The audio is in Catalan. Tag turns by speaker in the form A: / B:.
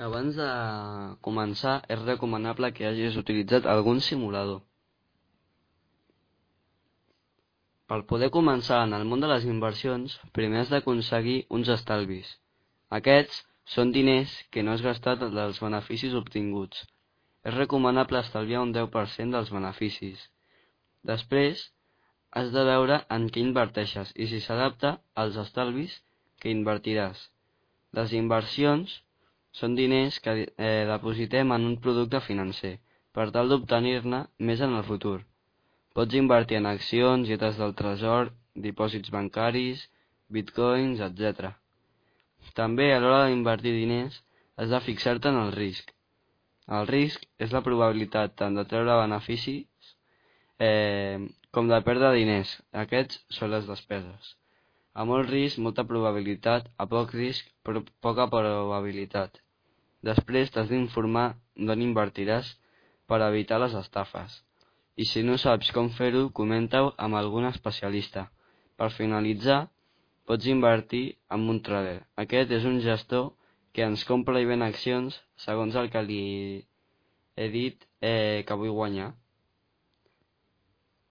A: Abans de començar, és recomanable que hagis utilitzat algun simulador. Per poder començar en el món de les inversions, primer has d'aconseguir uns estalvis. Aquests són diners que no has gastat dels beneficis obtinguts. És recomanable estalviar un 10% dels beneficis. Després, has de veure en què inverteixes i si s'adapta als estalvis que invertiràs. Les inversions són diners que eh, depositem en un producte financer per tal d'obtenir-ne més en el futur. Pots invertir en accions, lletres del tresor, dipòsits bancaris, bitcoins, etc. També a l'hora d'invertir diners has de fixar-te en el risc. El risc és la probabilitat tant de treure beneficis eh, com de perdre diners. Aquests són les despeses. A molt risc, molta probabilitat, a poc risc, però poca probabilitat. Després t'has d'informar d'on invertiràs per evitar les estafes. I si no saps com fer-ho, comenta-ho amb algun especialista. Per finalitzar, pots invertir amb un trader. Aquest és un gestor que ens compra i ven accions segons el que li he dit eh, que vull guanyar.